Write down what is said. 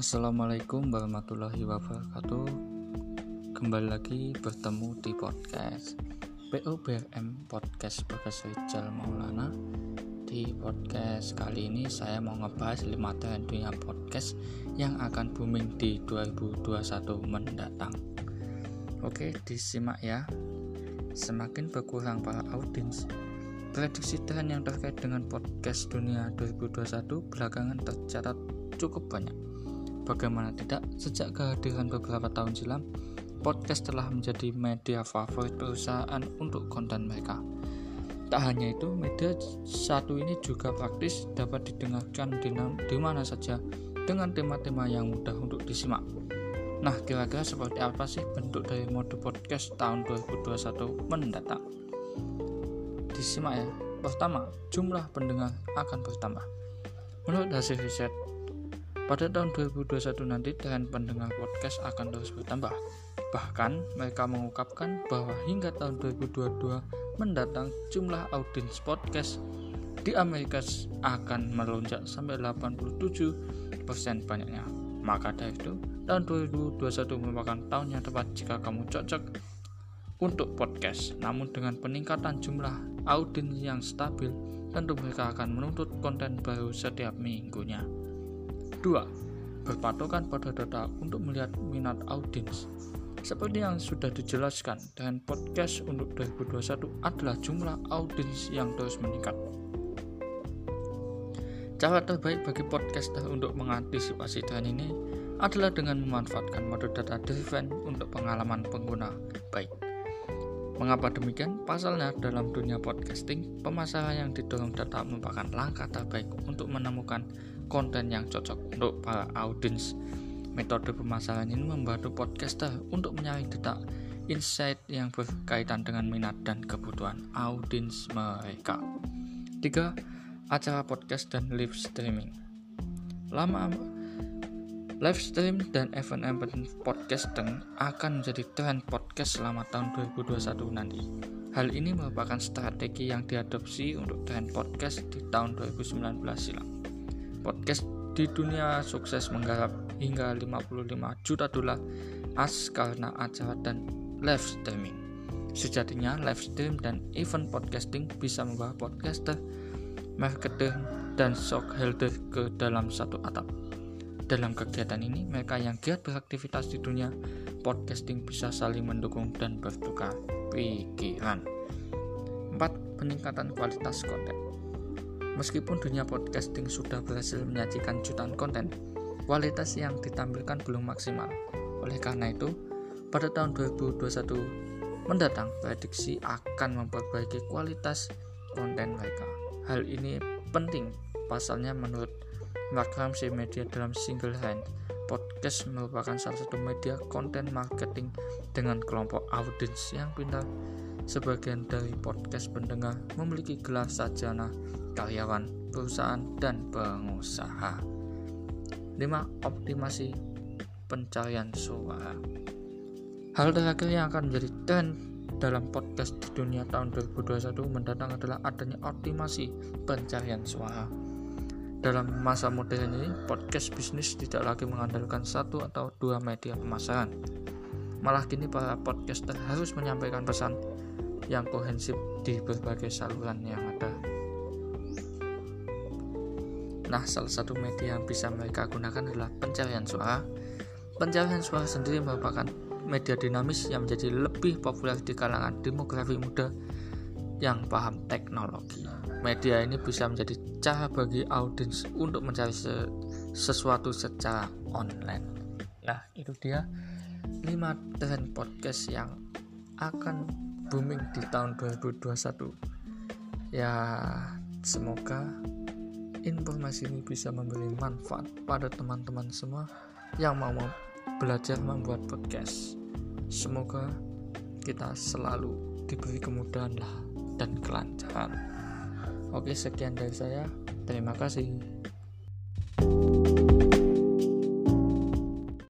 Assalamualaikum warahmatullahi wabarakatuh. Kembali lagi bertemu di podcast PUBRM Podcast Profesor Rijal Maulana. Di podcast kali ini saya mau ngebahas 5 tren dunia podcast yang akan booming di 2021 mendatang. Oke disimak ya. Semakin berkurang para audiens Prediksi tren yang terkait dengan podcast dunia 2021 belakangan tercatat cukup banyak. Bagaimana tidak, sejak kehadiran beberapa tahun silam, podcast telah menjadi media favorit perusahaan untuk konten mereka. Tak hanya itu, media satu ini juga praktis dapat didengarkan di, mana saja dengan tema-tema yang mudah untuk disimak. Nah, kira-kira seperti apa sih bentuk dari mode podcast tahun 2021 mendatang? disimak ya. Pertama, jumlah pendengar akan bertambah. Menurut hasil riset, pada tahun 2021 nanti tren pendengar podcast akan terus bertambah. Bahkan mereka mengungkapkan bahwa hingga tahun 2022 mendatang jumlah audiens podcast di Amerika akan melonjak sampai 87% banyaknya. Maka dari itu, tahun 2021 merupakan tahun yang tepat jika kamu cocok untuk podcast. Namun dengan peningkatan jumlah audiens yang stabil, tentu mereka akan menuntut konten baru setiap minggunya. 2. Berpatokan pada data untuk melihat minat audiens. Seperti yang sudah dijelaskan, dengan podcast untuk 2021 adalah jumlah audiens yang terus meningkat. Cara terbaik bagi podcaster untuk mengantisipasi tren ini adalah dengan memanfaatkan mode data driven untuk pengalaman pengguna baik. Mengapa demikian? Pasalnya dalam dunia podcasting, pemasaran yang didorong data merupakan langkah terbaik untuk menemukan konten yang cocok untuk para audiens. Metode pemasaran ini membantu podcaster untuk menyaring data insight yang berkaitan dengan minat dan kebutuhan audiens mereka. 3. Acara podcast dan live streaming. Lama Live stream dan event-event podcasting akan menjadi tren podcast selama tahun 2021 nanti. Hal ini merupakan strategi yang diadopsi untuk tren podcast di tahun 2019 silam. Podcast di dunia sukses menggarap hingga 55 juta dolar as karena acara dan live streaming. Sejatinya, live stream dan event podcasting bisa membawa podcaster, marketer, dan shock holder ke dalam satu atap. Dalam kegiatan ini, mereka yang giat beraktivitas di dunia podcasting bisa saling mendukung dan bertukar pikiran. 4. Peningkatan kualitas konten. Meskipun dunia podcasting sudah berhasil menyajikan jutaan konten, kualitas yang ditampilkan belum maksimal. Oleh karena itu, pada tahun 2021 mendatang, prediksi akan memperbaiki kualitas konten mereka. Hal ini penting, pasalnya menurut Mark Ramsey Media dalam single hand. Podcast merupakan salah satu media konten marketing dengan kelompok audiens yang pintar. Sebagian dari podcast pendengar memiliki gelar sarjana, karyawan, perusahaan, dan pengusaha. 5. Optimasi pencarian suara. Hal terakhir yang akan menjadi tren dalam podcast di dunia tahun 2021 mendatang adalah adanya optimasi pencarian suara. Dalam masa modern ini, podcast bisnis tidak lagi mengandalkan satu atau dua media pemasaran. Malah kini para podcaster harus menyampaikan pesan yang kohensif di berbagai saluran yang ada. Nah, salah satu media yang bisa mereka gunakan adalah pencarian suara. Pencarian suara sendiri merupakan media dinamis yang menjadi lebih populer di kalangan demografi muda yang paham teknologi. Media ini bisa menjadi cara bagi audiens untuk mencari se sesuatu secara online. Nah, itu dia 5 tren podcast yang akan booming di tahun 2021. Ya, semoga informasi ini bisa memberi manfaat pada teman-teman semua yang mau belajar membuat podcast. Semoga kita selalu diberi kemudahan dan kelancaran. Oke, sekian dari saya. Terima kasih.